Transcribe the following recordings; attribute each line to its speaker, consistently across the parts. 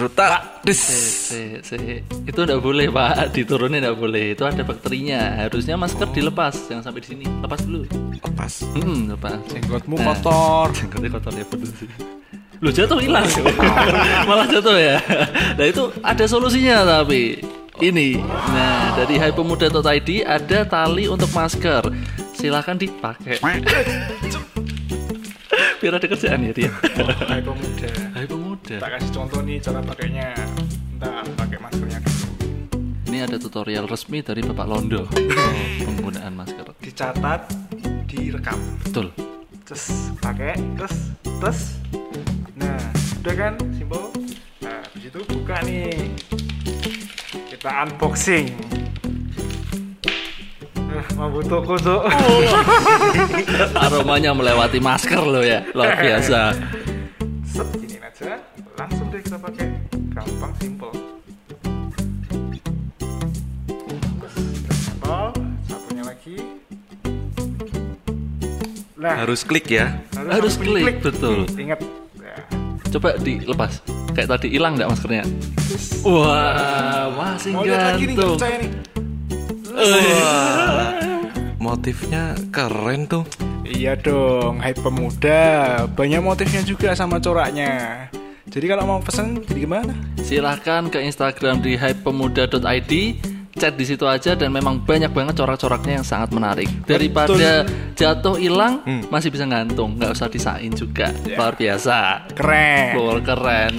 Speaker 1: Gerutak. Dis.
Speaker 2: Si, si. Itu nggak boleh pak, diturunin nggak boleh. Itu ada bakterinya. Harusnya masker dilepas, jangan sampai di sini. Lepas dulu.
Speaker 1: Lepas.
Speaker 2: Hmm, lepas.
Speaker 3: Jenggotmu
Speaker 2: Nah.
Speaker 3: kotor.
Speaker 2: Jenggotnya kotor ya bener sih. Lu jatuh hilang. Malah jatuh ya. Nah itu ada solusinya tapi ini. Nah dari hypemuda.id ada tali untuk masker. Silahkan dipakai. Biar ada kerjaan ya dia.
Speaker 3: Hai pemuda. Tak kasih contoh nih cara pakainya. Ntar pakai maskernya dulu.
Speaker 2: Ini ada tutorial resmi dari Bapak Londo penggunaan masker.
Speaker 3: Dicatat, direkam.
Speaker 2: Betul.
Speaker 3: Terus pakai, terus, terus. Nah, udah kan, simpel. Nah, habis itu buka nih. Kita unboxing. Nah, mau butuh.
Speaker 2: Aromanya melewati masker loh ya, luar biasa.
Speaker 3: kita pakai. Gampang, simpel. Simpel. Satunya lagi. Nah,
Speaker 1: Harus klik ya.
Speaker 2: Harus
Speaker 3: bunyi
Speaker 2: klik, betul.
Speaker 3: Ingat. Nah,
Speaker 2: Coba dilepas. Kayak tadi hilang nggak maskernya? Wah, masih
Speaker 3: mau lagi nggak
Speaker 2: gantung.
Speaker 3: percaya nih.
Speaker 1: Wah. Motifnya keren tuh.
Speaker 3: Iya dong, hype pemuda. Banyak motifnya juga sama coraknya. Jadi kalau mau pesen, jadi gimana?
Speaker 2: Silahkan ke Instagram di hypepemuda.id chat di situ aja dan memang banyak banget corak-coraknya yang sangat menarik. Daripada jatuh hilang masih bisa gantung, nggak usah disain juga. Luar biasa.
Speaker 3: Keren.
Speaker 2: Luar keren.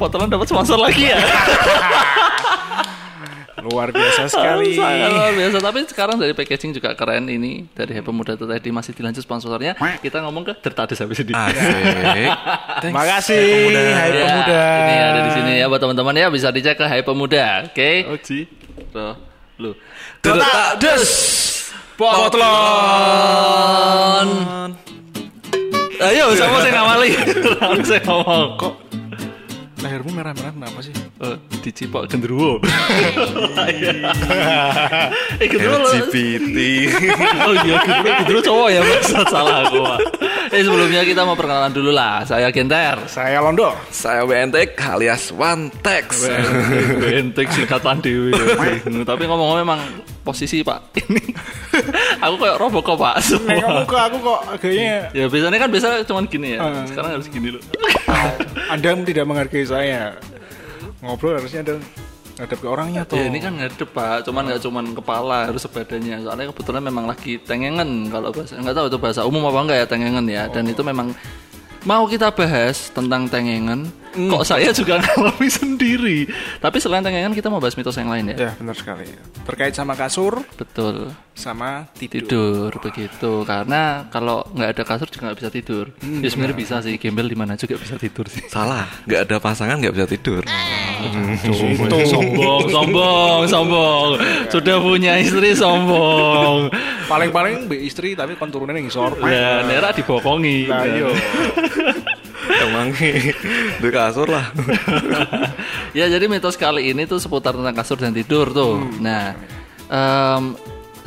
Speaker 2: Potongan dapat sponsor lagi ya.
Speaker 3: Luar biasa sekali.
Speaker 2: Sangat luar biasa. Tapi sekarang dari packaging juga keren ini dari Hypemuda tadi masih dilanjut sponsornya. Kita ngomong ke Dertades habis ini.
Speaker 1: Asik. Thanks.
Speaker 3: Makasih, hype
Speaker 2: Ya,
Speaker 3: pemuda.
Speaker 2: Ini ada di sini ya buat teman-teman ya bisa dicek ke Hype Pemuda, oke?
Speaker 3: Oji.
Speaker 2: Tuh, lu.
Speaker 1: Gerutak. Des.
Speaker 2: Potlon. Ayo, sama saya ngawali. Langsung saya ngomong.
Speaker 3: Kok lehermu merah-merah kenapa sih?
Speaker 2: Eh, dicipok genderuwo. eh, genderuwo
Speaker 1: LGBT.
Speaker 2: Oh iya, genderuwo, genderuwo cowok ya, Mas. salah aku. Pak. Eh, sebelumnya kita mau perkenalan dulu lah. Saya Genter.
Speaker 3: Saya Londo.
Speaker 1: Saya WNTek alias One Text.
Speaker 2: Bentek singkatan dewi. Tapi ngomong-ngomong memang posisi Pak ini aku kayak Robocop Pak.
Speaker 3: Nih
Speaker 2: Semua.
Speaker 3: kamu ke aku kok agaknya
Speaker 2: Ya biasanya kan biasa cuman gini ya.
Speaker 3: Hmm.
Speaker 2: Sekarang harus gini loh.
Speaker 3: Anda tidak menghargai saya. Ngobrol harusnya ada ngadep ke orangnya tuh.
Speaker 2: Ya ini kan ngadep Pak, cuman nggak cuman kepala harus sebadannya. Soalnya kebetulan memang lagi tengengen kalau bahasa nggak tahu itu bahasa umum apa enggak ya tengengen ya. Dan itu memang mau kita bahas tentang tengengen. Kok saya juga ngalami sendiri. Tapi selain tengengen kita mau bahas mitos yang lain ya.
Speaker 3: Ya benar sekali. Terkait sama kasur
Speaker 2: Betul.
Speaker 3: sama tidur.
Speaker 2: tidur begitu karena kalau nggak ada kasur juga nggak bisa tidur ya sebenarnya bisa sih gembel di mana juga bisa tidur sih
Speaker 1: Salah. Nggak ada pasangan nggak bisa tidur.
Speaker 3: Itu.
Speaker 2: sombong sombong sombong sudah punya istri sombong
Speaker 3: Paling-paling be istri tapi kon turunnya ngisor.
Speaker 2: ya Nera dibokongi
Speaker 3: Lah iya.
Speaker 1: Emang di kasur lah.
Speaker 2: ya jadi mitos kali ini tuh seputar tentang kasur dan tidur tuh. Nah em,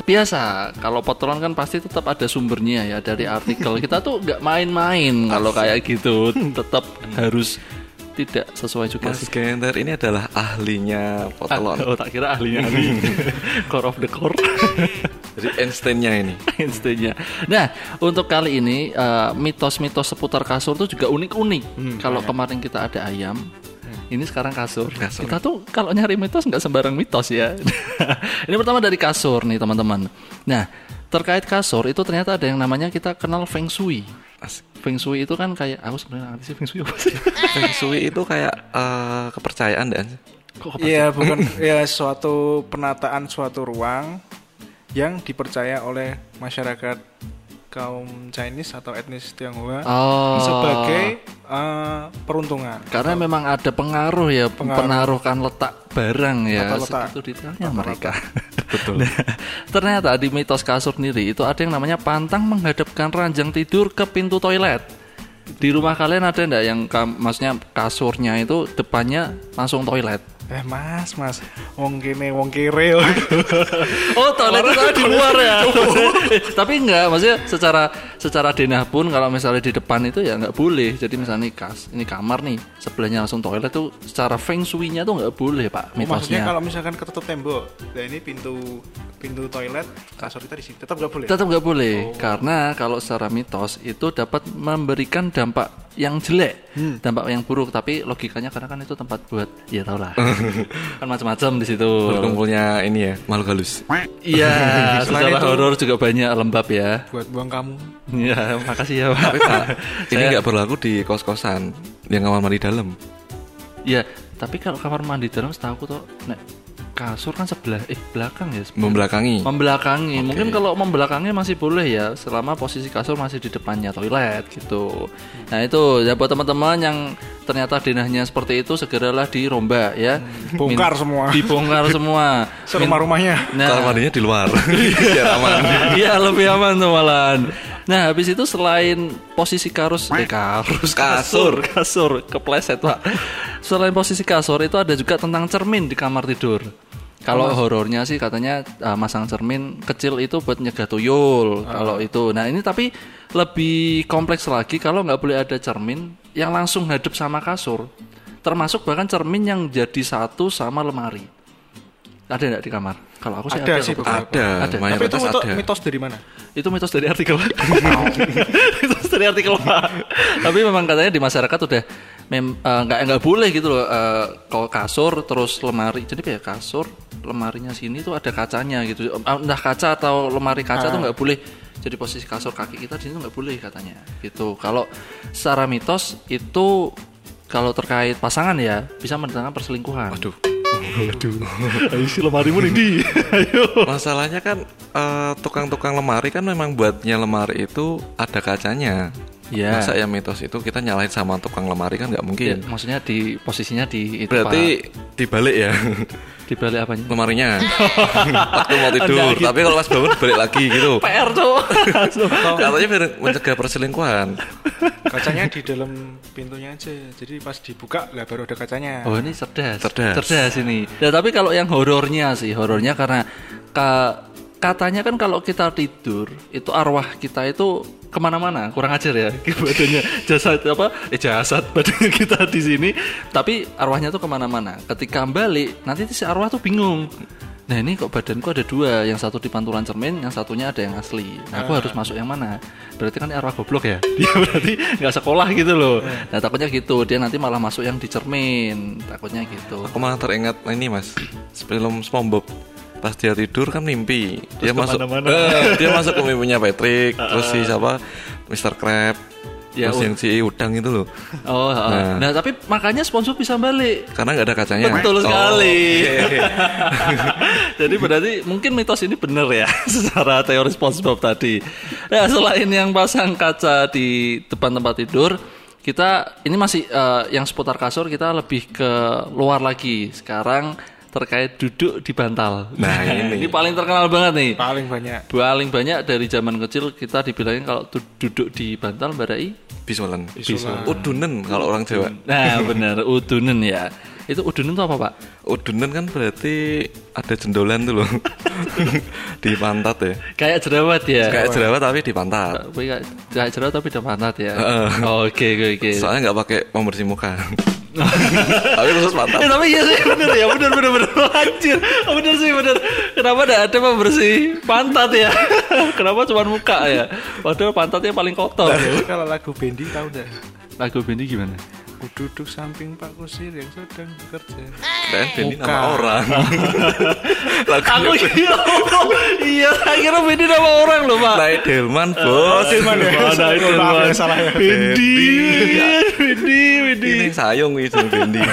Speaker 2: biasa kalau potolan kan pasti tetap ada sumbernya ya dari artikel. Kita tuh nggak main-main kalau kayak gitu. Tetap harus tidak sesuai juga
Speaker 1: Mas
Speaker 2: sih
Speaker 1: Genter ini adalah ahlinya potelon.
Speaker 2: Oh tak kira ahlinya ahli core of the core
Speaker 1: Jadi Einstein-nya ini.
Speaker 2: Einstein-nya. Nah untuk kali ini eh, mitos-mitos seputar kasur tuh juga unik-unik. Kalau kemarin kita ada ayam, ini sekarang kasur.
Speaker 1: Kasur.
Speaker 2: Kita tuh kalau nyari mitos nggak sembarang mitos ya. ini pertama dari kasur nih teman-teman. Nah terkait kasur itu ternyata ada yang namanya kita kenal feng shui. Feng shui itu kan kayak aku sebenarnya ngerti sih feng shui apa sih?
Speaker 1: Feng Shui itu kayak eh, kepercayaan dan
Speaker 3: Iya, bukan ya suatu penataan suatu ruang yang dipercaya oleh masyarakat kaum Chinese atau etnis Tionghoa
Speaker 2: Oh.
Speaker 3: sebagai eh, peruntungan.
Speaker 2: Karena memang ada pengaruh ya,
Speaker 3: Pengaruh.
Speaker 2: penaruhkan letak barang ya,
Speaker 3: Tata letak.
Speaker 2: segitu detailnya mereka.
Speaker 1: betul.
Speaker 2: Nah, ternyata di mitos kasur sendiri itu ada yang namanya pantang menghadapkan ranjang tidur ke pintu toilet. Di rumah kalian ada enggak yang maksudnya kasurnya itu depannya langsung toilet?
Speaker 3: Eh mas, mas, wong kene, wong kere.
Speaker 2: Oh toilet itu di luar ya. Eh, Tapi enggak, maksudnya secara secara denah pun kalau misalnya di depan itu ya nggak boleh. Jadi misalnya ini kas, ini kamar nih, sebelahnya langsung toilet tuh secara feng shui-nya tuh nggak boleh pak
Speaker 3: Oh, maksudnya
Speaker 2: mitosnya.
Speaker 3: kalau misalkan ketutup tembok, nah ini pintu pintu toilet, kasur kita di sini, tetap nggak boleh.
Speaker 2: Tetap nggak boleh
Speaker 3: Oh.
Speaker 2: karena kalau secara mitos itu dapat memberikan dampak yang jelek,
Speaker 3: Hmm.
Speaker 2: dampak yang buruk. Tapi logikanya karena kan itu tempat buat ya tau lah, kan macam-macam di situ.
Speaker 1: Berkumpulnya ini ya, makhluk halus.
Speaker 2: Iya,
Speaker 3: itu-
Speaker 2: horor juga banyak lembab ya.
Speaker 3: Buat buang kamu.
Speaker 2: Iya, makasih ya pak.
Speaker 1: Tapi Pak, ini nggak berlaku di kos-kosan yang kamar mandi dalam.
Speaker 2: Iya, tapi kalau kamar mandi dalam setahu aku tuh, nek kasur kan sebelah, eh belakang ya. sebelah.
Speaker 1: Membelakangi.
Speaker 2: Membelakangi, mungkin kalau membelakangnya masih boleh ya, selama posisi kasur masih di depannya toilet gitu. Nah itu ya buat teman-teman yang ternyata denahnya seperti itu segeralah dirombak ya.
Speaker 3: Bongkar
Speaker 2: Min-
Speaker 3: semua.
Speaker 2: Dibongkar semua.
Speaker 3: Serumah-rumahnya.
Speaker 2: Nah,
Speaker 1: Kamar mandinya di luar. Biar aman.
Speaker 2: Iya lebih aman tuh malahan. Nah habis itu selain posisi karus, eh karus kasur, kasur kepleset pak. Selain posisi kasur itu ada juga tentang cermin di kamar tidur. Kalau horornya sih katanya uh, masang cermin kecil itu buat nyegah tuyul. Kalau itu, nah ini tapi lebih kompleks lagi kalau nggak boleh ada cermin yang langsung hadap sama kasur. Termasuk bahkan cermin yang jadi satu sama lemari. Ada nggak di kamar? Kalau aku sih
Speaker 3: Ada
Speaker 2: ada.
Speaker 3: sih beberapa.
Speaker 1: Ada,
Speaker 2: Ada.
Speaker 3: Tapi itu mitos,
Speaker 1: ada.
Speaker 3: mitos dari mana?
Speaker 2: itu mitos dari artikel mitos dari artikel Pak. tapi memang katanya di masyarakat udah mem eh, nggak nggak boleh gitu loh eh, kalau kasur terus lemari jadi kayak kasur lemarinya sini tuh ada kacanya gitu Eh, entah kaca atau lemari kaca tuh nggak boleh jadi posisi kasur kaki kita di sini nggak boleh katanya gitu kalau secara mitos itu kalau terkait pasangan ya bisa mendatangkan perselingkuhan
Speaker 1: Waduh.
Speaker 2: ayo si lemarimu nih ayo
Speaker 1: Masalahnya kan eh, tukang-tukang lemari kan memang buatnya lemari itu ada kacanya.
Speaker 2: Iya.
Speaker 1: Masa ya mitos itu kita nyalahin sama tukang lemari kan nggak
Speaker 2: Ya,
Speaker 1: mungkin.
Speaker 2: maksudnya di posisinya di itu
Speaker 1: Berarti dibalik ya
Speaker 2: Pak. di balik apanya?
Speaker 1: lemarinya. Waktu mau tidur.
Speaker 2: Gitu.
Speaker 1: Tapi kalau pas bangun balik lagi gitu.
Speaker 2: PR tuh.
Speaker 1: Katanya biar mencegah perselingkuhan.
Speaker 3: Kacanya di dalam pintunya aja. Jadi pas dibuka lah baru ada kacanya.
Speaker 2: oh ini cerdas.
Speaker 1: Cerdas.
Speaker 2: ini. Ya tapi kalau yang horornya sih, horornya karena ka- katanya kan kalau kita tidur itu arwah kita itu ke mana-mana kurang ajar ya badannya jasad apa eh jasad badannya kita di sini. Tapi arwahnya tuh ke mana-mana. Ketika balik nanti si arwah tuh bingung. Nah ini kok badanku ada dua yang satu di pantulan cermin yang satunya ada yang asli. Nah aku harus masuk yang mana? Berarti kan arwah goblok ya? Dia berarti nggak sekolah gitu loh. Nah takutnya gitu. Dia nanti malah masuk yang di cermin. Takutnya gitu.
Speaker 1: Aku malah teringat ini mas. Film SpongeBob Pas dia tidur kan mimpi Dia masuk Eh, Dia masuk ke mimpinya Patrick Terus si siapa Mr. Crab
Speaker 2: Ya,
Speaker 1: Terus yang si udang itu loh
Speaker 2: Oh, nah.
Speaker 1: Nah.
Speaker 2: tapi makanya sponsor bisa balik.
Speaker 1: Karena nggak ada kacanya
Speaker 2: Betul
Speaker 1: Oh,
Speaker 2: sekali. Jadi berarti mungkin mitos ini benar ya secara teori SpongeBob tadi. Nah, selain yang pasang kaca di depan tempat tidur, kita ini masih eh, yang seputar kasur kita lebih ke luar lagi. Sekarang terkait duduk di bantal.
Speaker 1: Nah, ini.
Speaker 2: ini paling terkenal banget nih.
Speaker 3: Paling banyak.
Speaker 2: Paling banyak dari zaman kecil kita dibilangin kalau tu- duduk di bantal barai
Speaker 1: Bisulan
Speaker 3: Bisulan.
Speaker 1: Udunen kalau orang Jawa
Speaker 2: Nah benar udunen ya. Itu udunen itu apa pak?
Speaker 1: Udunen kan berarti ada jendolan tuh loh Di pantat ya
Speaker 2: Kayak jerawat ya.
Speaker 1: Kayak jerawat tapi di pantat
Speaker 2: kayak jerawat tapi udah pantat ya.
Speaker 1: Heeh.
Speaker 2: Oke oke oke.
Speaker 1: Soalnya nggak pakai pembersih muka Tapi khusus pantat
Speaker 2: Eh tapi iya sih bener ya bener bener bener. Anjir. Oh, bener sih bener. Kenapa ada ada pembersih pantat ya? Kenapa cuma muka ya? Padahal pantatnya paling kotor.
Speaker 3: Kalau lagu Bendi tahu dah.
Speaker 2: Lagu Bendi gimana
Speaker 3: Ku duduk samping Pak Kusir yang sedang bekerja.
Speaker 1: Benny
Speaker 3: Muka.
Speaker 1: nama orang
Speaker 2: Aku iya Iya akhirnya Bendi nama orang loh pak
Speaker 1: Naik Delman bos
Speaker 3: Delman ya? Maaf ya,
Speaker 2: Delman?
Speaker 3: salah ya.
Speaker 2: Bendi Bendi Bendi
Speaker 1: Ini sayung itu Bendy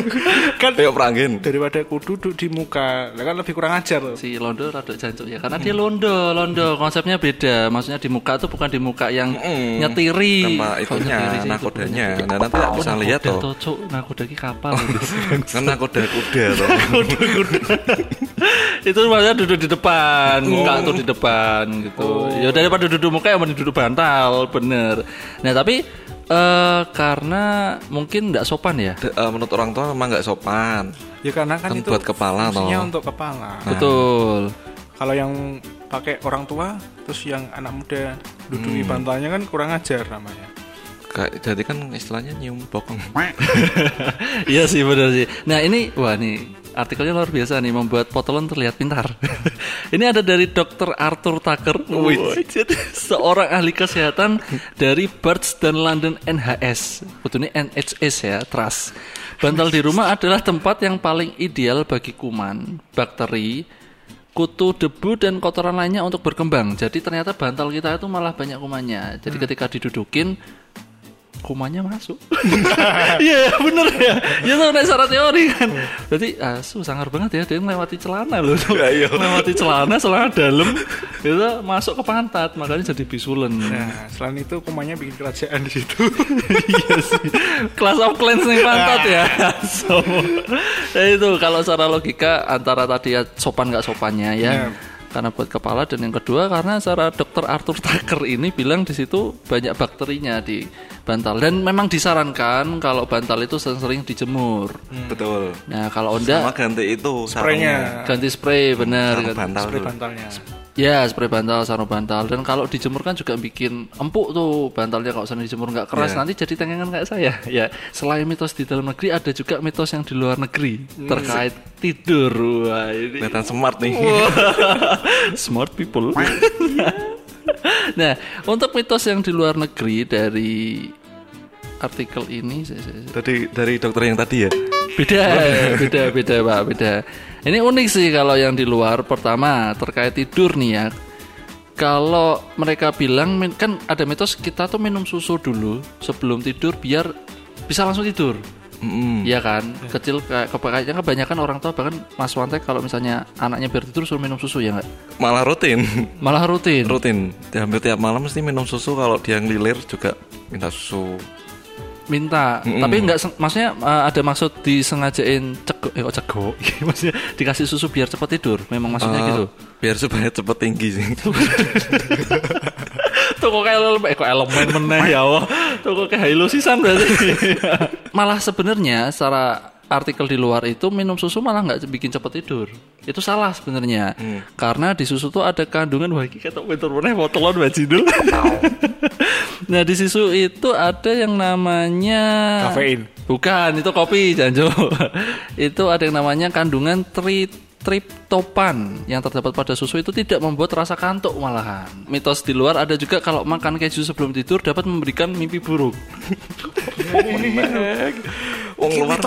Speaker 3: Kan
Speaker 1: Ayo perangin
Speaker 3: daripada ku duduk di muka, lah kan lebih kurang ajar loh.
Speaker 2: si Londo rada jancuk ya karena dia Londo Londo konsepnya beda maksudnya di muka tuh bukan di muka yang
Speaker 1: Mm.
Speaker 2: nyetiri Kalau
Speaker 1: itunya,
Speaker 2: nyetiri itu
Speaker 1: nakodanya.
Speaker 2: bukan
Speaker 1: Nah, nanti
Speaker 2: Oh,
Speaker 1: bisa lihat
Speaker 2: nakoda
Speaker 1: toh.
Speaker 2: toh, Cuk. nakoda ki kapal
Speaker 1: Kan nakoda kuda toh
Speaker 2: itu maksudnya duduk di depan muka tuh di depan gitu
Speaker 1: Oh.
Speaker 2: ya daripada duduk muka yang mending duduk bantal bener nah tapi Eh karena mungkin tidak sopan ya.
Speaker 1: D- eh, menurut orang tua memang nggak sopan.
Speaker 3: Ya karena kan,
Speaker 1: Kan
Speaker 3: itu
Speaker 1: buat kepala,
Speaker 3: fungsinya
Speaker 1: toh.
Speaker 3: untuk kepala.
Speaker 2: Betul.
Speaker 3: Kalau yang pakai orang tua, terus yang anak muda duduki
Speaker 1: Hmm.
Speaker 3: bantalnya kan kurang ajar namanya.
Speaker 1: Kayak jadi kan istilahnya nyium bokong.
Speaker 2: Iya sih benar sih. Nah ini wah nih artikelnya luar biasa nih membuat potolon terlihat pintar. ini ada dari Dr. Arthur Tucker, seorang ahli kesehatan dari Barts dan London NHS, betulnya NHS ya, Trust. Bantal di rumah adalah tempat yang paling ideal bagi kuman, bakteri, kutu, debu dan kotoran lainnya untuk berkembang. Jadi ternyata bantal kita itu malah banyak kumannya. Jadi ketika didudukin kumannya masuk. Iya bener ya. Ya naik secara teori kan. Berarti asu sangar banget ya dia melewati celana loh. melewati celana celana dalam itu masuk ke pantat makanya jadi bisulen.
Speaker 3: Nah, selain itu kumannya bikin kerajaan di situ.
Speaker 2: iya sih. Class of clans nih pantat ya. So, ya itu kalau secara logika antara tadi ya sopan nggak sopannya ya.
Speaker 3: Ya.
Speaker 2: Karena buat kepala dan yang kedua karena secara dokter Arthur Tucker ini bilang di situ banyak bakterinya di bantal dan memang disarankan kalau bantal itu sering-sering dijemur.
Speaker 1: Betul.
Speaker 2: Nah kalau
Speaker 1: Sama
Speaker 2: onda
Speaker 1: ganti itu
Speaker 3: Spraynya.
Speaker 2: ganti spray benar.
Speaker 1: sarung bantal.
Speaker 3: Spray bantalnya.
Speaker 2: Ya spray bantal, sarung bantal dan kalau dijemur kan juga bikin empuk tuh bantalnya kalau sering dijemur nggak keras
Speaker 1: Iya.
Speaker 2: nanti jadi tengengan kayak saya. Ya selain mitos di dalam negeri ada juga mitos yang di luar negeri terkait tidur. Wah ini
Speaker 1: Kelihatan smart nih.
Speaker 2: smart people. nah untuk mitos yang di luar negeri dari artikel ini saya- saya-
Speaker 1: Tadi dari dokter yang tadi ya.
Speaker 2: beda beda beda pak beda. Ini unik sih kalau yang di luar. Pertama terkait tidur nih ya. Kalau mereka bilang kan ada mitos kita tuh minum susu dulu sebelum tidur biar bisa langsung tidur
Speaker 1: Mm-mm.
Speaker 2: Iya kan kecil kayak kayaknya kebanyakan orang tua bahkan Mas Wante kalau misalnya anaknya biar tidur suruh minum susu ya nggak
Speaker 1: Malah rutin.
Speaker 2: malah rutin
Speaker 1: rutin. Hampir tiap malam mesti minum susu kalau dia ngelilir juga minta susu.
Speaker 2: minta tapi nggak maksudnya eh, ada maksud disengajain cego eh kok cego maksudnya dikasih susu biar cepat tidur memang maksudnya
Speaker 1: Eh,
Speaker 2: gitu
Speaker 1: Biar supaya cepet tinggi sih.
Speaker 2: Tuh kok kayak elemen, eh, kok elemen meneh ya Allah. Tuh kok kayak halo sisan berarti. malah sebenarnya secara artikel di luar itu minum susu malah nggak bikin cepet tidur. Itu salah sebenarnya. Karena di susu tuh ada kandungan wah iki ketok pinter meneh botolan Mbak Jidul. nah, di susu itu ada yang namanya
Speaker 3: Kafein.
Speaker 2: Bukan, itu kopi, Janjo. itu ada yang namanya kandungan tri triptopan yang terdapat pada susu itu tidak membuat rasa kantuk malahan. Mitos di luar ada juga kalau makan keju sebelum tidur dapat memberikan mimpi buruk.
Speaker 1: Wong luar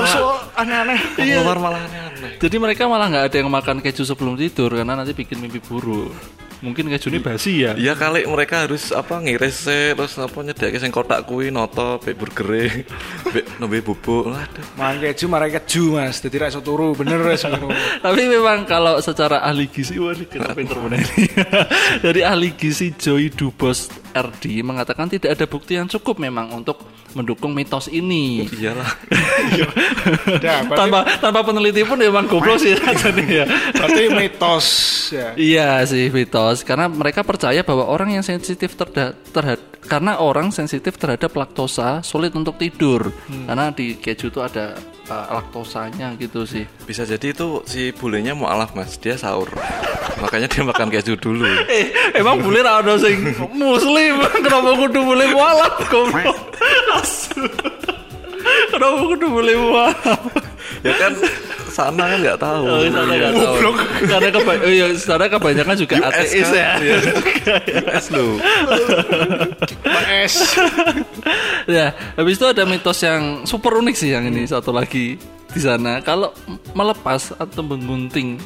Speaker 3: aneh-aneh.
Speaker 1: wong luar malah aneh.
Speaker 2: Jadi mereka malah nggak ada yang makan keju sebelum tidur karena nanti bikin mimpi buruk. Mungkin keju ini basi ya.
Speaker 1: Ya kali mereka harus apa ngiris sih, terus apa nyediake sing kotak kuwi noto be burgere, be nembe bubuk. Aduh.
Speaker 3: Mangan keju marah keju mas, jadi rasa turu bener wes ngono.
Speaker 2: Tapi memang kalau secara ahli gizi, wah kenapa pinter bener ini. Dari ahli gizi Joy Dubos RD mengatakan tidak ada bukti yang cukup memang untuk mendukung mitos ini.
Speaker 1: Iyalah.
Speaker 2: Tanpa tanpa peneliti pun memang goblok sih ya.
Speaker 3: berarti mitos ya.
Speaker 2: Iya sih mitos karena mereka percaya bahwa orang yang sensitif terhadap karena orang sensitif terhadap laktosa sulit untuk tidur karena di keju itu ada uh, laktosanya gitu sih.
Speaker 1: Bisa jadi itu si bulenya mau alaf mas, dia sahur. Makanya dia makan keju dulu.
Speaker 2: Eh, emang ra ono sing muslim kenapa kudu boleh mualaf. Kenapa kudu boleh mualaf?
Speaker 1: Ya kan sana kan nggak tahu.
Speaker 2: Oh, sana nggak tahu. Karena keba- oh, iya, sana kebanyakan juga ateis
Speaker 1: kan?
Speaker 2: ya.
Speaker 1: US lo.
Speaker 3: PS.
Speaker 2: ya, habis itu ada mitos yang super unik sih yang ini satu lagi di sana. Kalau melepas atau menggunting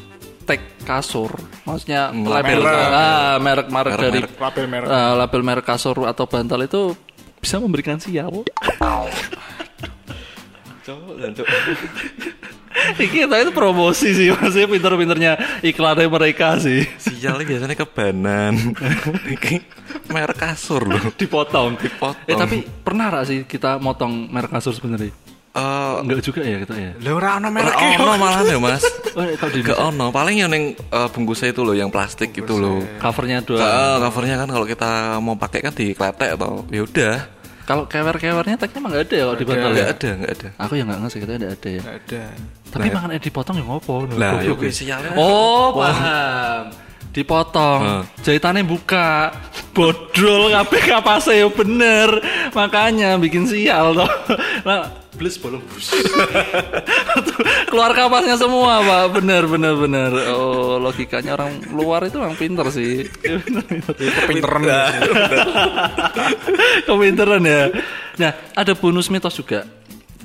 Speaker 2: tag kasur, maksudnya label
Speaker 3: Merek.
Speaker 2: ah, merek-merek dari
Speaker 1: Merek-merek.
Speaker 3: Label merek.
Speaker 2: ah, label merek kasur atau bantal itu bisa memberikan sial.
Speaker 1: Cowok dan cowok.
Speaker 2: Iki kita itu promosi sih, maksudnya pinter-pinternya iklannya mereka sih.
Speaker 1: Sialnya biasanya kebanan. Ini merek kasur loh.
Speaker 2: Dipotong.
Speaker 1: Dipotong.
Speaker 2: Eh tapi pernah gak sih kita motong merek kasur sebenarnya?
Speaker 1: Eh,
Speaker 2: Enggak juga ya kita ya.
Speaker 3: Lah ora ono
Speaker 1: ora
Speaker 3: mereknya.
Speaker 1: ono malah ya mas.
Speaker 2: Oh, kalau di
Speaker 1: Gak ono. Paling yang yang eh, bungkusnya itu loh, yang plastik itu loh.
Speaker 2: covernya dua.
Speaker 1: Eh, covernya kan kalau kita mau pakai kan dikletek atau ya udah
Speaker 2: Kalau kewer-kewernya tagnya emang nggak ada ya kalau di bantal
Speaker 1: Nggak
Speaker 2: ya?
Speaker 1: ada, nggak ada.
Speaker 2: Aku yang nggak ngerti kita nggak ada ya.
Speaker 3: Nggak ada.
Speaker 2: Tapi makan eh dipotong ya ngopo?
Speaker 1: Lah, yuk
Speaker 2: ya.
Speaker 1: sialnya.
Speaker 2: Oh, paham. Dipotong, jahitannya buka, bodol kabeh kapase yo bener. Makanya bikin sial toh. Nah, blis bolong bus. Keluar kapasnya semua, Pak. Bener bener bener. Oh, logikanya orang luar itu memang pinter sih.
Speaker 3: Kepinteran.
Speaker 2: Kepinteran ya. Nah, ada bonus mitos juga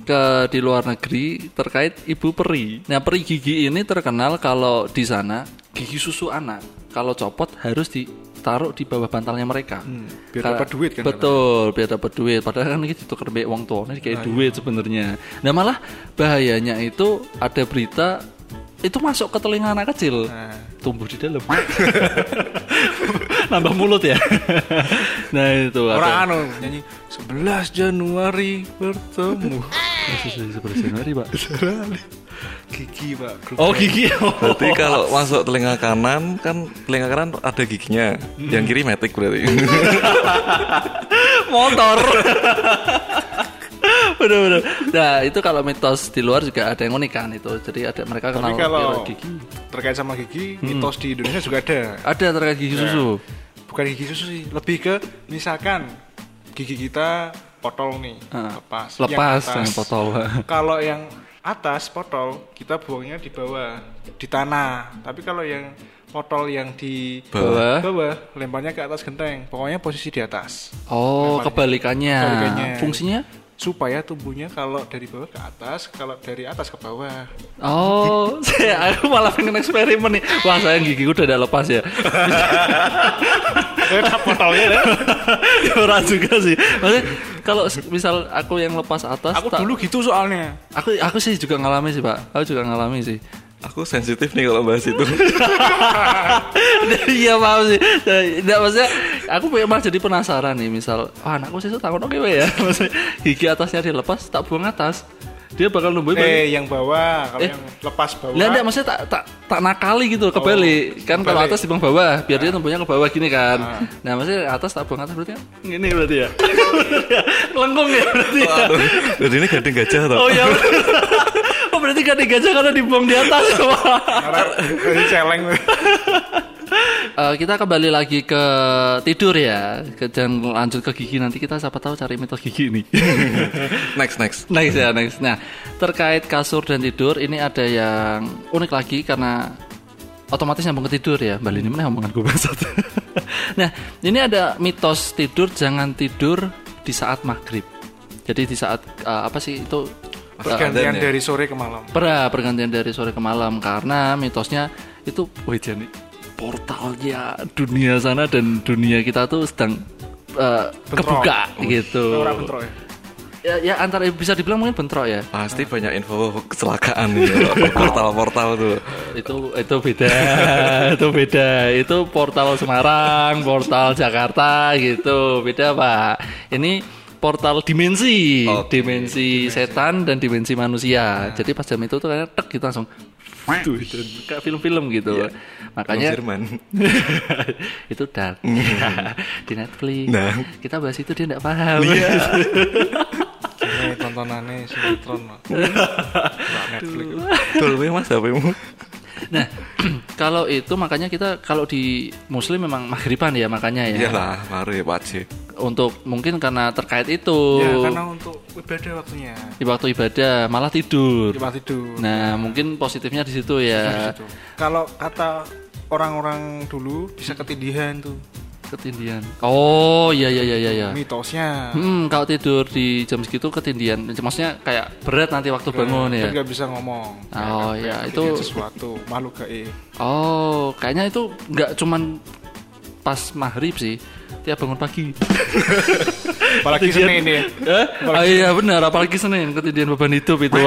Speaker 2: ke di luar negeri terkait ibu peri. Nah, peri gigi ini terkenal kalau di sana gigi susu anak kalau copot harus ditaruh di bawah bantalnya mereka.
Speaker 3: biar
Speaker 2: Ka-
Speaker 3: dapat duit kan
Speaker 2: Betul, biar dapat duit. Padahal kan ini ditukar mbek wong tua, ini kayak duit sebenarnya. Nah, malah bahayanya itu ada berita itu masuk ke telinga anak kecil
Speaker 3: Nah.
Speaker 2: tumbuh di dalam nambah mulut ya nah itu
Speaker 3: Orang anu nyanyi 11 Januari bertemu.
Speaker 2: sebelas Januari pak
Speaker 3: Gigi, Pak.
Speaker 2: Oh gigi.
Speaker 1: Berarti kalau masuk telinga kanan kan telinga kanan ada giginya, yang kiri metik berarti.
Speaker 2: motor. Bener bener. Nah itu kalau mitos di luar juga ada yang unik kan itu. Jadi ada mereka
Speaker 3: Tapi
Speaker 2: kenal
Speaker 3: kalau
Speaker 2: pira gigi.
Speaker 3: terkait sama gigi, mitos di Indonesia juga ada.
Speaker 2: ada terkait gigi susu.
Speaker 3: Bukan gigi susu sih, lebih ke misalkan gigi kita potol nih,
Speaker 2: Ah,
Speaker 3: lepas.
Speaker 2: lepas
Speaker 3: Yang
Speaker 2: yang
Speaker 3: atas.
Speaker 2: potol.
Speaker 3: Kalau yang atas potol, kita buangnya di bawah, di tanah. Tapi kalau yang potol yang di
Speaker 2: Bawah.
Speaker 3: bawah, lemparnya ke atas genteng. Pokoknya posisi di atas.
Speaker 2: oh
Speaker 3: Lemparnya.
Speaker 2: kebalikannya
Speaker 3: Kebalikannya.
Speaker 2: fungsinya
Speaker 3: Supaya tumbuhnya kalau dari bawah ke atas, kalau dari atas ke bawah.
Speaker 2: Oh, saya aku malah pengen eksperimen nih. Wah, sayang gigi udah ada lepas ya.
Speaker 3: Ya.
Speaker 2: ya ora juga sih. Maksudnya kalau misal aku yang lepas atas,
Speaker 3: Aku
Speaker 2: tak-
Speaker 3: dulu gitu soalnya.
Speaker 2: aku aku sih juga ngalami sih, Pak. Aku juga ngalami sih.
Speaker 1: Aku sensitif nih kalau bahas itu.
Speaker 2: iya paham sih. Tidak maksudnya aku malah jadi penasaran nih misal, wah anakku sih takut oke ya. Maksudnya gigi atasnya dilepas, tak buang atas. Dia bakal numbuhin
Speaker 3: Eh, yang bawah, kalau
Speaker 2: Eh.
Speaker 3: yang lepas bawah.
Speaker 2: Lah enggak maksudnya tak tak tak nakali gitu kebalik. kan kalau atas di bawah, biar dia tumbuhnya ke bawah gini kan. Nah, maksudnya atas tak buang atas berarti kan gini berarti ya. Lengkung ya berarti ya.
Speaker 1: Aduh, jadi ini gading gajah toh.
Speaker 2: Oh ya. oh berarti kan gajah karena dibuang di atas.
Speaker 3: Karena celeng.
Speaker 2: Eh, kita kembali lagi ke tidur ya. Ke, dan lanjut ke gigi nanti kita siapa tahu cari mitos gigi ini.
Speaker 1: Next next.
Speaker 2: Next ya, next. Nah, terkait kasur dan tidur ini ada yang unik lagi karena otomatis nyambung ke tidur ya. Balik ini mana omongan gue bangsat. nah, ini ada mitos tidur jangan tidur di saat maghrib. Jadi di saat eh, apa sih itu
Speaker 3: Pergantian
Speaker 1: ya?
Speaker 3: dari sore ke malam.
Speaker 2: pra pergantian dari sore ke malam karena mitosnya itu wih jadi portalnya dunia sana dan dunia kita tuh sedang eh,
Speaker 3: Bentrok.
Speaker 2: kebuka gitu.
Speaker 3: Bentrok ya.
Speaker 2: Ya, ya antara bisa dibilang mungkin bentrok ya.
Speaker 1: Pasti banyak info kecelakaan kalau portal-portal tuh.
Speaker 2: itu itu beda itu beda. Itu portal Semarang portal Jakarta gitu. Beda pak. Ini portal dimensi.
Speaker 1: Oke,
Speaker 2: dimensi setan dan dimensi manusia. Jadi pas jam itu tuh kayak tek gitu langsung. Duh, itu. Kayak film-film gitu. Makanya
Speaker 1: Jerman.
Speaker 2: itu dark di Netflix.
Speaker 1: Nah.
Speaker 2: kita bahas itu dia nggak paham
Speaker 3: Ini tontonannya sinetron. Pak. Netflix.
Speaker 1: Betul weh mas HP-mu.
Speaker 2: Nah, kalau itu makanya kita kalau di Muslim memang maghriban ya makanya ya.
Speaker 1: Iyalah, baru ya wajib.
Speaker 2: Untuk mungkin karena terkait itu
Speaker 3: Ya, karena untuk ibadah waktunya.
Speaker 2: di waktu ibadah malah tidur.
Speaker 3: Cuma tidur.
Speaker 2: Nah, mungkin positifnya di situ ya.
Speaker 3: Kalau kata orang-orang dulu bisa ketindihan tuh
Speaker 2: Ketindian. Oh, iya iya iya iya. iya.
Speaker 3: mitosnya.
Speaker 2: Hmm, kalau tidur di jam segitu ketindian. Maksudnya kayak berat nanti waktu bangun
Speaker 3: Kan
Speaker 2: ya.
Speaker 3: nggak bisa ngomong.
Speaker 2: Oh, iya,
Speaker 3: Kayak
Speaker 2: itu
Speaker 3: sesuatu makhluk gaib.
Speaker 2: Oh, kayaknya itu nggak cuman pas maghrib sih, tiap bangun pagi.
Speaker 3: Apalagi Senin ya.
Speaker 2: Eh? Ah, iya benar, apalagi Senin ketindian beban hidup itu.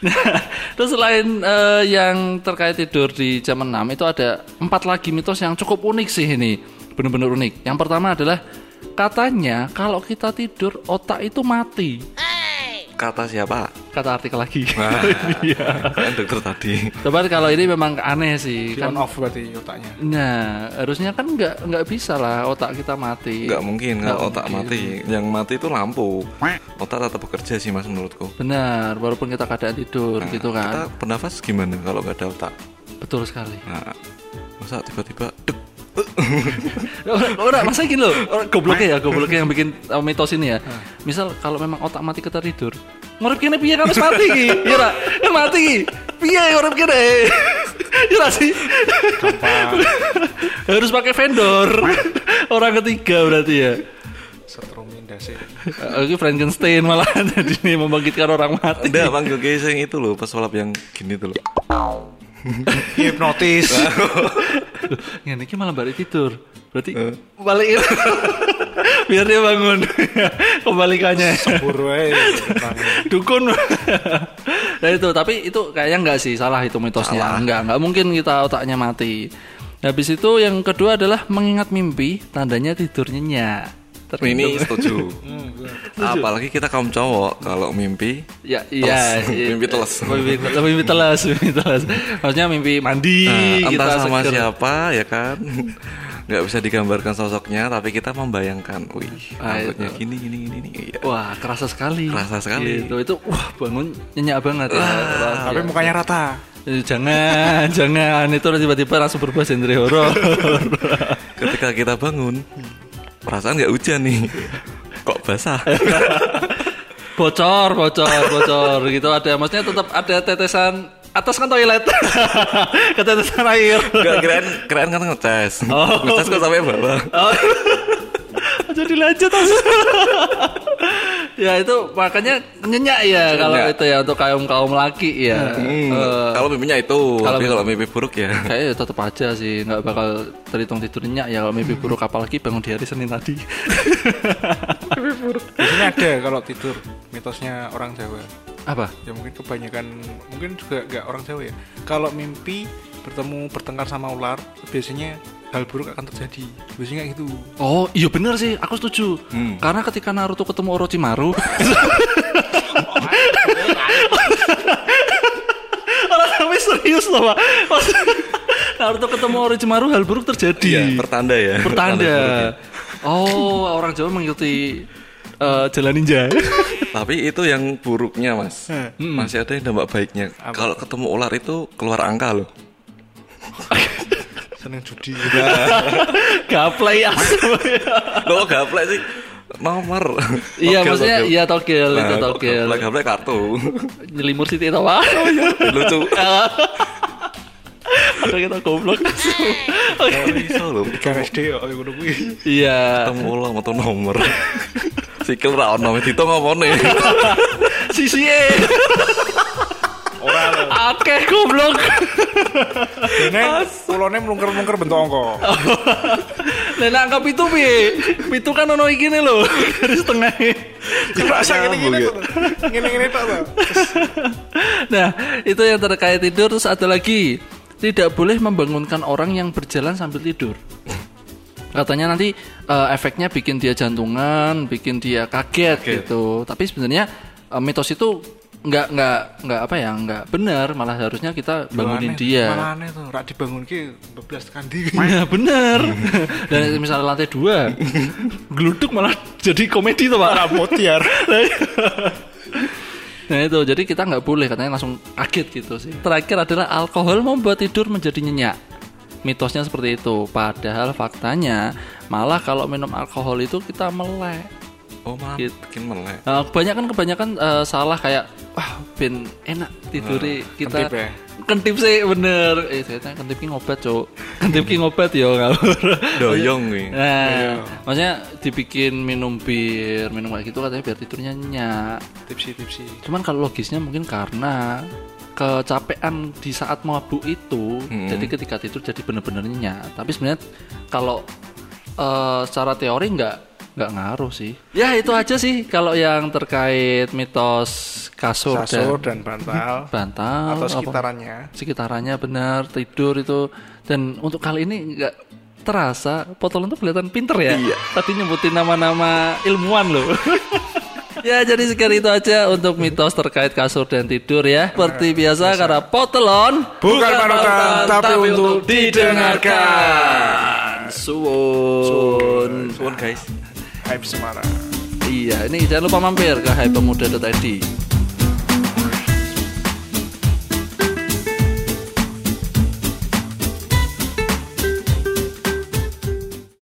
Speaker 2: Nah, terus selain eh, yang terkait tidur di jam 6 itu ada empat lagi mitos yang cukup unik sih ini. Benar-benar unik. Yang pertama adalah katanya kalau kita tidur otak itu mati.
Speaker 1: kata siapa?
Speaker 2: Kata artikel lagi.
Speaker 1: Nah,
Speaker 2: Iya.
Speaker 1: kan dokter tadi.
Speaker 2: Coba kalau ini memang aneh sih.
Speaker 3: Di
Speaker 2: Kan,
Speaker 3: on off berarti otaknya.
Speaker 2: nah, harusnya kan nggak nggak bisa lah otak kita mati.
Speaker 1: Nggak mungkin
Speaker 2: Nggak
Speaker 1: kalau otak
Speaker 2: mungkin.
Speaker 1: mati. Yang mati itu lampu. Otak tetap bekerja sih mas menurutku.
Speaker 2: Benar, walaupun kita keadaan tidur
Speaker 1: Nah,
Speaker 2: gitu
Speaker 1: Kita
Speaker 2: kan.
Speaker 1: bernafas gimana kalau nggak ada otak?
Speaker 2: Betul sekali.
Speaker 1: Nah, masa tiba-tiba dek,
Speaker 2: Orang, orang masa gini loh, orang gobloknya ya, gobloknya yang bikin uh, mitos ini ya. Misal kalau memang otak mati kita tidur, ngorep kene piye kan wis mati ki. Iya ra? Kan mati ki. Piye ngorep kene? Iya ra sih? Harus pakai vendor. Orang ketiga berarti ya.
Speaker 3: Setrumin dasi.
Speaker 2: Uh, Ini Frankenstein malah jadi ini membangkitkan orang mati.
Speaker 1: Udah panggil casing itu loh pesulap yang gini tuh loh.
Speaker 3: Hipnotis.
Speaker 2: Ini malah balik tidur. Berarti balikin. Biar dia bangun. Kebalikannya. Dukun nah itu tapi itu kayaknya enggak sih salah itu mitosnya enggak enggak mungkin kita otaknya mati habis itu yang kedua adalah mengingat mimpi tandanya tidur nyenyak
Speaker 1: Ini
Speaker 2: Terhitung.
Speaker 1: setuju. Apalagi kita kaum cowok kalau mimpi
Speaker 2: ya iya
Speaker 1: Teles.
Speaker 2: iya.
Speaker 1: Mimpi teles.
Speaker 2: mimpi, mimpi teles mimpi teles maksudnya mimpi mandi
Speaker 1: Nah,
Speaker 2: kita
Speaker 1: entah sama
Speaker 2: seger.
Speaker 1: siapa ya kan nggak bisa digambarkan sosoknya tapi kita membayangkan wih
Speaker 2: Ah,
Speaker 1: rambutnya
Speaker 2: itu.
Speaker 1: gini gini gini gini iya.
Speaker 2: wah kerasa sekali
Speaker 1: Kerasa sekali.
Speaker 2: gitu. itu wah bangun nyenyak banget ya Wah,
Speaker 3: Tapi
Speaker 2: iya.
Speaker 3: mukanya rata.
Speaker 2: Eh, jangan jangan itu tiba-tiba langsung berubah genre horor
Speaker 1: ketika kita bangun perasaan nggak hujan nih kok basah
Speaker 2: bocor bocor bocor gitu ada maksudnya tetap ada tetesan atas kan toilet. Ketetesan air.
Speaker 1: Nggak keren keren kan ngetes.
Speaker 2: Oh.
Speaker 1: ngetes kok sampai bawah.
Speaker 2: Oh. jadi lanjut ya itu makanya nyenyak ya kalau
Speaker 1: Nyenyak.
Speaker 2: itu ya untuk kaum kaum laki ya.
Speaker 1: Hmm,
Speaker 2: Eh,
Speaker 1: kalau mimpinya itu
Speaker 2: kalau
Speaker 1: tapi kalau mimpi buruk ya.
Speaker 2: Kayaknya tetap aja sih nggak bakal terhitung tidur nyenyak ya. Kalau mimpi buruk apalagi bangun di hari Senin tadi.
Speaker 3: Biasanya ada kalau tidur mitosnya orang Jawa.
Speaker 2: Apa
Speaker 3: Ya mungkin kebanyakan mungkin juga nggak orang Jawa ya. Kalau mimpi bertemu bertengkar sama ular, biasanya hal buruk akan terjadi. Biasanya kayak gitu.
Speaker 2: Oh iya bener sih, aku setuju.
Speaker 1: Hmm.
Speaker 2: Karena ketika Naruto ketemu Orochimaru, orang sampai serius loh pak. Naruto ketemu Orochimaru hal buruk terjadi.
Speaker 1: Iya, pertanda ya
Speaker 2: Pertanda. Oh orang Jawa mengikuti eh, jalan ninja.
Speaker 1: tapi itu yang buruknya mas masih ada yang dampak baiknya kalau ketemu ular itu keluar angka loh
Speaker 3: Seneng judi.
Speaker 2: Gaplay asem.
Speaker 1: lo gaplek sih nomor
Speaker 2: Iya
Speaker 1: Togel,
Speaker 2: maksudnya
Speaker 1: togel.
Speaker 2: iya togel itu
Speaker 1: Nah,
Speaker 2: togel.
Speaker 1: gaplek gaplek kartu
Speaker 2: Nyelimur Siti itu pak.
Speaker 1: lucu
Speaker 2: Ada kita goblok. Oke.
Speaker 1: bisa loh
Speaker 3: Tiga SD ya, oh ngono kuwi.
Speaker 2: Iya.
Speaker 1: ketemu ular atau nomor sikil ra ono itu ngomongnya
Speaker 2: Sisi E.
Speaker 3: Ora lho.
Speaker 2: Akeh goblok.
Speaker 3: Dene ulone mlungker-mlungker bentuk angka.
Speaker 2: Lah nek angka pitu piye? Pitu kan ono iki nih lho. Garis tengah.
Speaker 3: Rasa ngene-ngene
Speaker 1: Nyambung,
Speaker 3: kok. Ngene-ngene tok to.
Speaker 2: Nah, itu yang terkait tidur terus ada lagi tidak boleh membangunkan orang yang berjalan sambil tidur. Katanya nanti eh, efeknya bikin dia jantungan, bikin dia kaget, gitu. Tapi sebenarnya eh, mitos itu nggak nggak nggak apa ya nggak benar. Malah harusnya kita bangunin
Speaker 3: Aneh,
Speaker 2: dia.
Speaker 3: Malah aneh tuh, rak dibangunke 12 tekan di.
Speaker 2: Nah bener Dan misalnya lantai dua Geluduk malah jadi komedi tuh pak.
Speaker 3: Rapotiar.
Speaker 2: Nah itu. Jadi kita nggak boleh katanya langsung kaget gitu sih. Terakhir adalah alkohol membuat tidur menjadi nyenyak Mitosnya seperti itu. Padahal faktanya Malah kalau minum alkohol itu kita melek.
Speaker 1: Oh malah
Speaker 2: Gitu.
Speaker 1: bikin melek.
Speaker 2: Nah, kebanyakan kebanyakan eh, salah kayak wah ben enak tiduri kita.
Speaker 3: kentip ya?
Speaker 2: kentip sih bener. Eh saya kentip ki ngobat cok kentip ki ngobat ya ngawur.
Speaker 1: Doyong nih
Speaker 2: Nah, maksudnya dibikin minum bir, minum kayak gitu katanya biar tidurnya nyenyak.
Speaker 3: Tipsi-tipsi.
Speaker 2: Cuman kalau logisnya mungkin karena kecapean di saat mabuk itu,
Speaker 1: Hmm.
Speaker 2: jadi ketika tidur jadi bener-bener nyenyak. Tapi sebenarnya kalau eh, secara teori nggak nggak ngaruh sih. Ya itu aja sih kalau yang terkait mitos kasur,
Speaker 3: Kasur
Speaker 2: dan
Speaker 3: dan bantal
Speaker 2: bantal
Speaker 3: atau
Speaker 2: apa-
Speaker 3: sekitarannya.
Speaker 2: sekitarannya benar tidur itu dan untuk kali ini nggak terasa Potolan tuh kelihatan pinter ya tadi nyebutin nama-nama ilmuwan loh ya jadi sekian itu aja untuk mitos terkait kasur dan tidur ya. Seperti biasa karena potelon
Speaker 3: Bukan panutan, tapi untuk didengarkan.
Speaker 2: Suwun.
Speaker 1: Suwun guys.
Speaker 3: Hype Semarang.
Speaker 2: Iya, ini jangan lupa mampir ke hypepemuda.id.